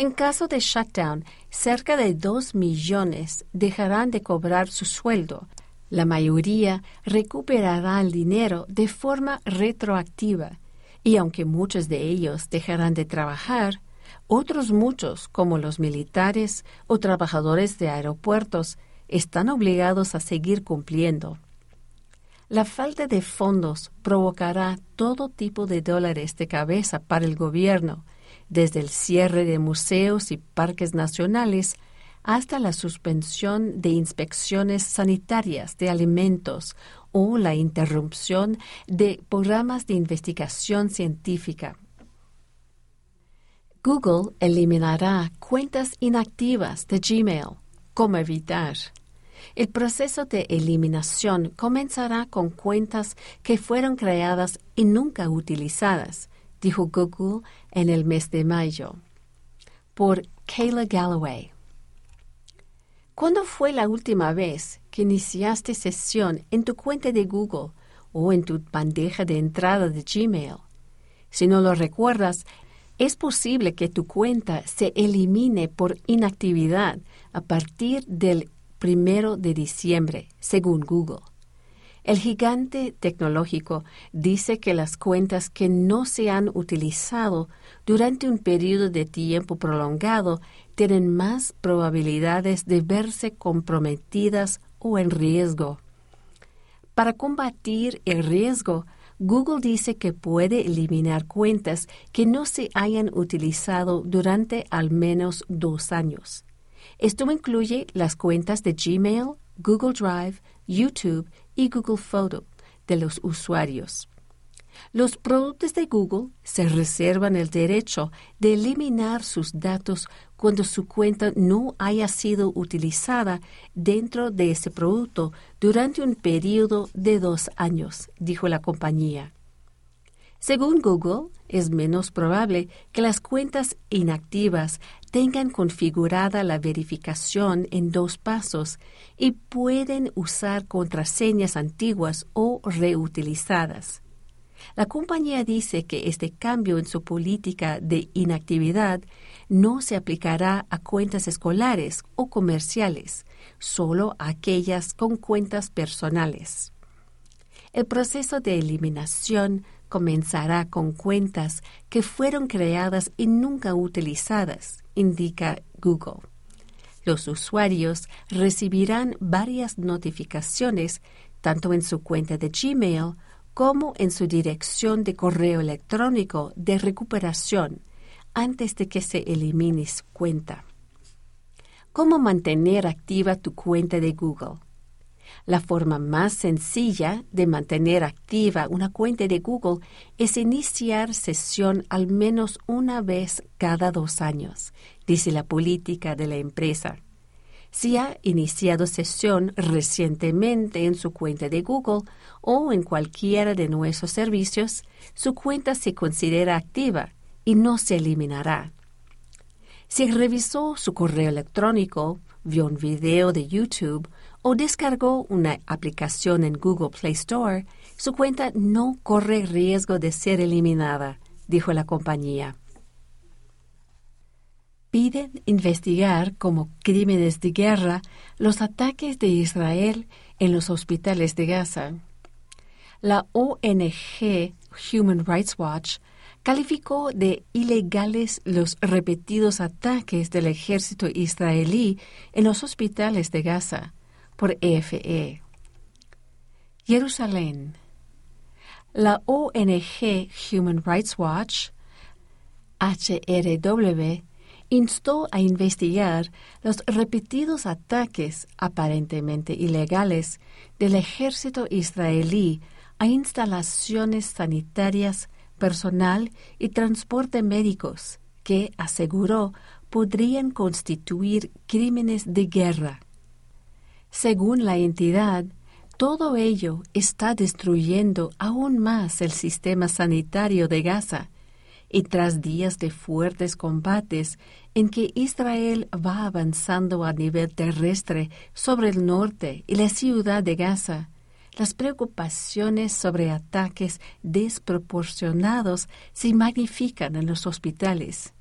En caso de shutdown, cerca de dos millones dejarán de cobrar su sueldo. La mayoría recuperará el dinero de forma retroactiva y aunque muchos de ellos dejarán de trabajar, otros muchos, como los militares o trabajadores de aeropuertos, están obligados a seguir cumpliendo. La falta de fondos provocará todo tipo de dólares de cabeza para el gobierno, desde el cierre de museos y parques nacionales hasta la suspensión de inspecciones sanitarias de alimentos o la interrupción de programas de investigación científica. Google eliminará cuentas inactivas de Gmail. ¿Cómo evitar? El proceso de eliminación comenzará con cuentas que fueron creadas y nunca utilizadas, dijo Google en el mes de mayo. Por Kayla Galloway. ¿Cuándo fue la última vez que iniciaste sesión en tu cuenta de Google o en tu bandeja de entrada de Gmail? Si no lo recuerdas, es posible que tu cuenta se elimine por inactividad a partir del primero de diciembre, según Google. El gigante tecnológico dice que las cuentas que no se han utilizado durante un periodo de tiempo prolongado tienen más probabilidades de verse comprometidas o en riesgo. Para combatir el riesgo, Google dice que puede eliminar cuentas que no se hayan utilizado durante al menos dos años. Esto incluye las cuentas de Gmail, Google Drive, YouTube y Google Photo de los usuarios. Los productos de Google se reservan el derecho de eliminar sus datos cuando su cuenta no haya sido utilizada dentro de ese producto durante un periodo de dos años, dijo la compañía. Según Google, es menos probable que las cuentas inactivas tengan configurada la verificación en dos pasos y pueden usar contraseñas antiguas o reutilizadas. La compañía dice que este cambio en su política de inactividad no se aplicará a cuentas escolares o comerciales, solo a aquellas con cuentas personales. El proceso de eliminación comenzará con cuentas que fueron creadas y nunca utilizadas, indica Google. Los usuarios recibirán varias notificaciones tanto en su cuenta de Gmail como en su dirección de correo electrónico de recuperación antes de que se elimine su cuenta. ¿Cómo mantener activa tu cuenta de Google? La forma más sencilla de mantener activa una cuenta de Google es iniciar sesión al menos una vez cada dos años, dice la política de la empresa. Si ha iniciado sesión recientemente en su cuenta de Google o en cualquiera de nuestros servicios, su cuenta se considera activa y no se eliminará. Si revisó su correo electrónico, vio un video de YouTube o descargó una aplicación en Google Play Store, su cuenta no corre riesgo de ser eliminada, dijo la compañía. Piden investigar como crímenes de guerra los ataques de Israel en los hospitales de Gaza. La ONG Human Rights Watch calificó de ilegales los repetidos ataques del ejército israelí en los hospitales de Gaza por EFE. Jerusalén. La ONG Human Rights Watch, HRW, instó a investigar los repetidos ataques aparentemente ilegales del ejército israelí a instalaciones sanitarias, personal y transporte médicos que, aseguró, podrían constituir crímenes de guerra. Según la entidad, todo ello está destruyendo aún más el sistema sanitario de Gaza, y tras días de fuertes combates en que Israel va avanzando a nivel terrestre sobre el norte y la ciudad de Gaza, las preocupaciones sobre ataques desproporcionados se magnifican en los hospitales.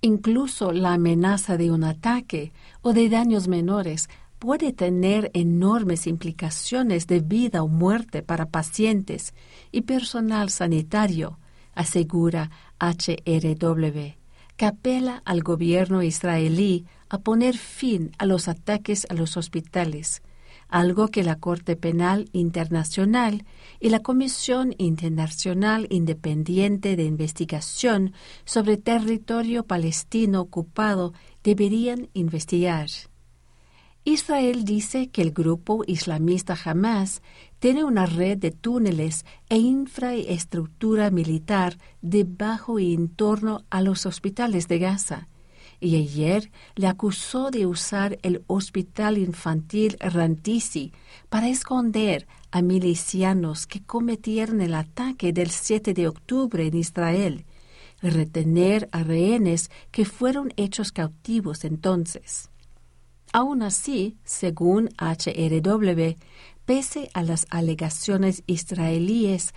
Incluso la amenaza de un ataque o de daños menores puede tener enormes implicaciones de vida o muerte para pacientes y personal sanitario, asegura HRW, que apela al gobierno israelí a poner fin a los ataques a los hospitales, algo que la Corte Penal Internacional y la Comisión Internacional Independiente de Investigación sobre Territorio Palestino Ocupado deberían investigar. Israel dice que el grupo islamista Hamas tiene una red de túneles e infraestructura militar debajo y en torno a los hospitales de Gaza, y ayer le acusó de usar el hospital infantil Rantisi para esconder a milicianos que cometieron el ataque del 7 de octubre en Israel, y retener a rehenes que fueron hechos cautivos entonces. Aún así, según HRW, pese a las alegaciones israelíes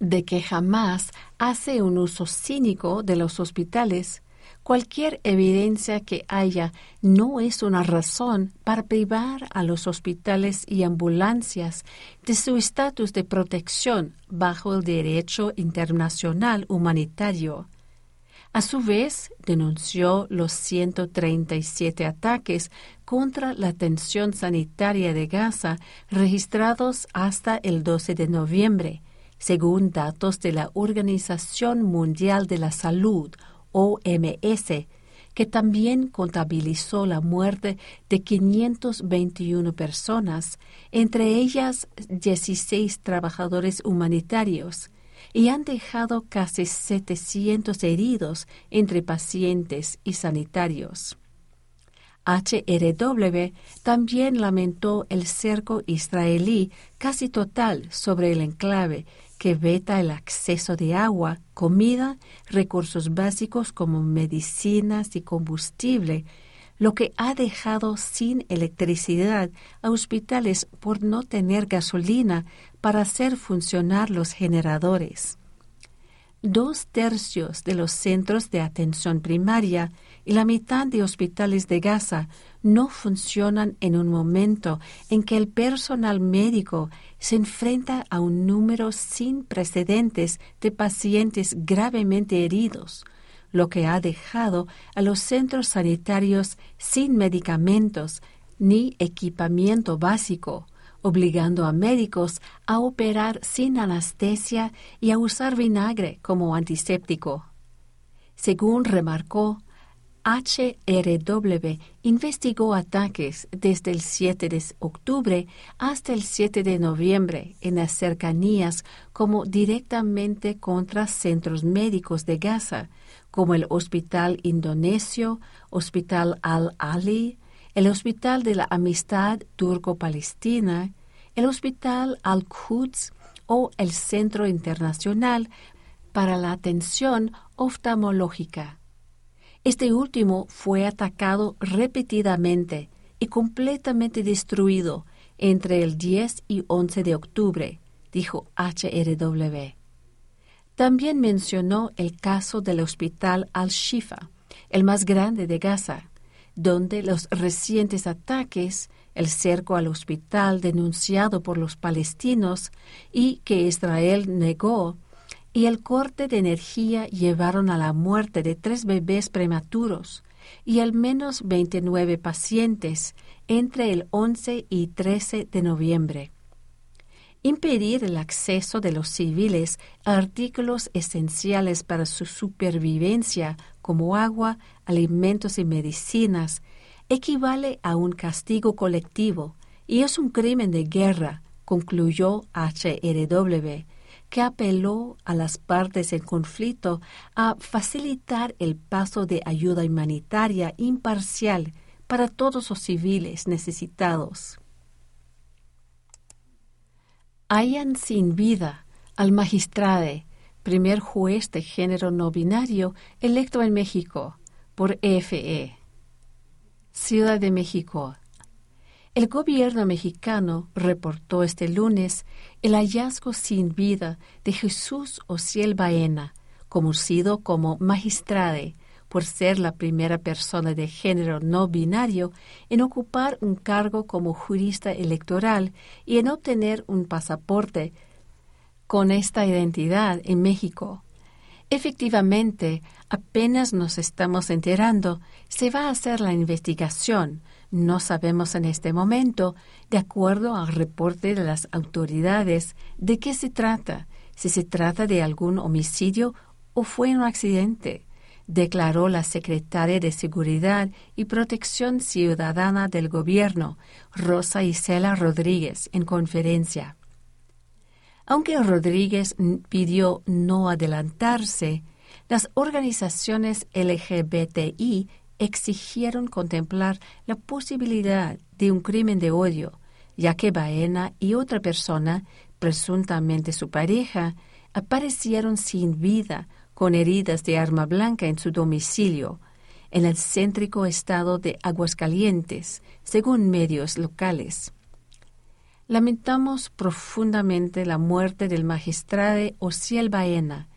de que jamás hace un uso cínico de los hospitales, cualquier evidencia que haya no es una razón para privar a los hospitales y ambulancias de su estatus de protección bajo el derecho internacional humanitario. A su vez, denunció los 137 ataques contra la atención sanitaria de Gaza registrados hasta el 12 de noviembre, según datos de la Organización Mundial de la Salud, OMS, que también contabilizó la muerte de 521 personas, entre ellas 16 trabajadores humanitarios, y han dejado casi 700 heridos entre pacientes y sanitarios. HRW también lamentó el cerco israelí casi total sobre el enclave que veta el acceso de agua, comida, recursos básicos como medicinas y combustible, lo que ha dejado sin electricidad a hospitales por no tener gasolina para hacer funcionar los generadores. Dos tercios de los centros de atención primaria y la mitad de hospitales de Gaza no funcionan en un momento en que el personal médico se enfrenta a un número sin precedentes de pacientes gravemente heridos, lo que ha dejado a los centros sanitarios sin medicamentos ni equipamiento básico, obligando a médicos a operar sin anestesia y a usar vinagre como antiséptico. Según remarcó, HRW investigó ataques desde el 7 de octubre hasta el 7 de noviembre en las cercanías como directamente contra centros médicos de Gaza, como el Hospital Indonesio, Hospital Al-Ali, el Hospital de la Amistad Turco-Palestina, el Hospital Al-Quds o el Centro Internacional para la Atención Oftalmológica. Este último fue atacado repetidamente y completamente destruido entre el 10 y 11 de octubre, dijo HRW. También mencionó el caso del Hospital Al-Shifa, el más grande de Gaza, donde los recientes ataques, el cerco al hospital denunciado por los palestinos y que Israel negó, y el corte de energía llevaron a la muerte de tres bebés prematuros y al menos 29 pacientes entre el 11 y 13 de noviembre. Impedir el acceso de los civiles a artículos esenciales para su supervivencia como agua, alimentos y medicinas equivale a un castigo colectivo y es un crimen de guerra, concluyó HRW, que apeló a las partes en conflicto a facilitar el paso de ayuda humanitaria imparcial para todos los civiles necesitados. Hayan sin vida al magistrade, primer juez de género no binario electo en México por EFE. Ciudad de México, el gobierno mexicano reportó este lunes el hallazgo sin vida de Jesús Ociel Baena, conocido como magistrade, por ser la primera persona de género no binario en ocupar un cargo como jurista electoral y en obtener un pasaporte con esta identidad en México. Efectivamente, apenas nos estamos enterando, se va a hacer la investigación, no sabemos en este momento, de acuerdo al reporte de las autoridades, de qué se trata, si se trata de algún homicidio o fue un accidente, declaró la secretaria de Seguridad y Protección Ciudadana del Gobierno, Rosa Isela Rodríguez, en conferencia. Aunque Rodríguez pidió no adelantarse, las organizaciones LGBTI exigieron contemplar la posibilidad de un crimen de odio, ya que Baena y otra persona, presuntamente su pareja, aparecieron sin vida con heridas de arma blanca en su domicilio, en el céntrico estado de Aguascalientes, según medios locales. Lamentamos profundamente la muerte del magistrado Ociel Baena,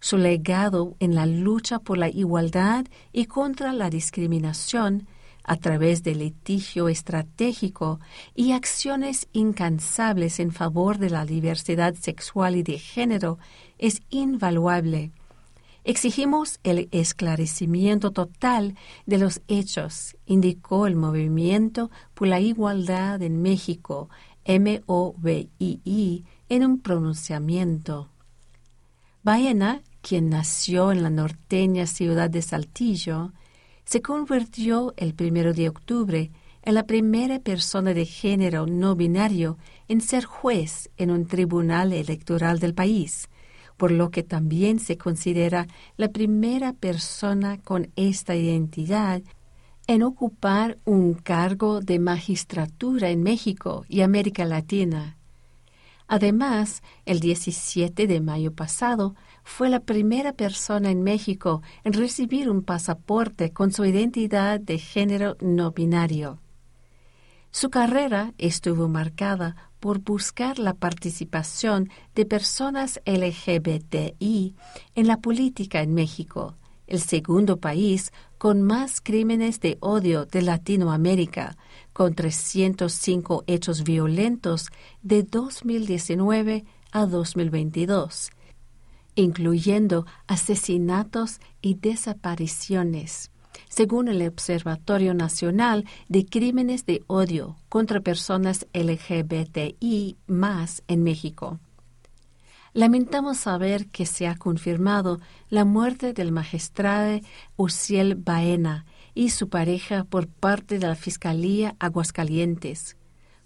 su legado en la lucha por la igualdad y contra la discriminación a través de litigio estratégico y acciones incansables en favor de la diversidad sexual y de género es invaluable. Exigimos el esclarecimiento total de los hechos, indicó el Movimiento por la Igualdad en México, MOVII, en un pronunciamiento. Baena quien nació en la norteña ciudad de Saltillo, se convirtió el primero de octubre en la primera persona de género no binario en ser juez en un tribunal electoral del país, por lo que también se considera la primera persona con esta identidad en ocupar un cargo de magistratura en México y América Latina. Además, el 17 de mayo pasado fue la primera persona en México en recibir un pasaporte con su identidad de género no binario. Su carrera estuvo marcada por buscar la participación de personas LGBTI en la política en México, el segundo país con más crímenes de odio de Latinoamérica, con 305 hechos violentos de 2019 a 2022 incluyendo asesinatos y desapariciones, según el Observatorio Nacional de Crímenes de Odio contra Personas LGBTI más en México. Lamentamos saber que se ha confirmado la muerte del magistrado Uciel Baena y su pareja por parte de la Fiscalía Aguascalientes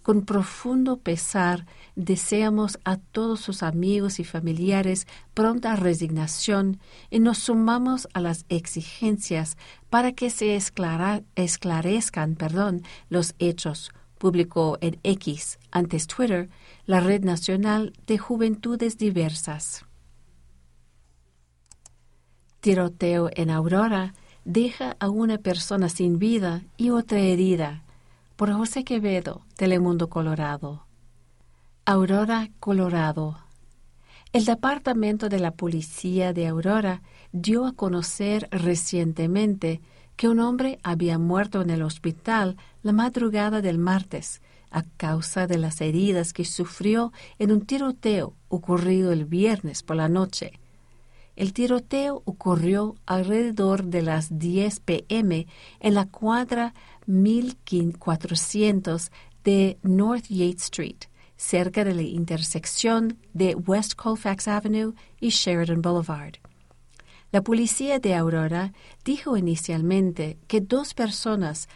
con profundo pesar, deseamos a todos sus amigos y familiares pronta resignación y nos sumamos a las exigencias para que se esclarezcan perdón, los hechos, publicó en X, antes Twitter, la Red Nacional de Juventudes Diversas. Tiroteo en Aurora deja a una persona sin vida y otra herida por José Quevedo, Telemundo Colorado. Aurora, Colorado. El Departamento de la Policía de Aurora dio a conocer recientemente que un hombre había muerto en el hospital la madrugada del martes a causa de las heridas que sufrió en un tiroteo ocurrido el viernes por la noche. El tiroteo ocurrió alrededor de las 10 pm en la cuadra 1400 de North Yates Street, cerca de la intersección de West Colfax Avenue y Sheridan Boulevard. La policía de Aurora dijo inicialmente que dos personas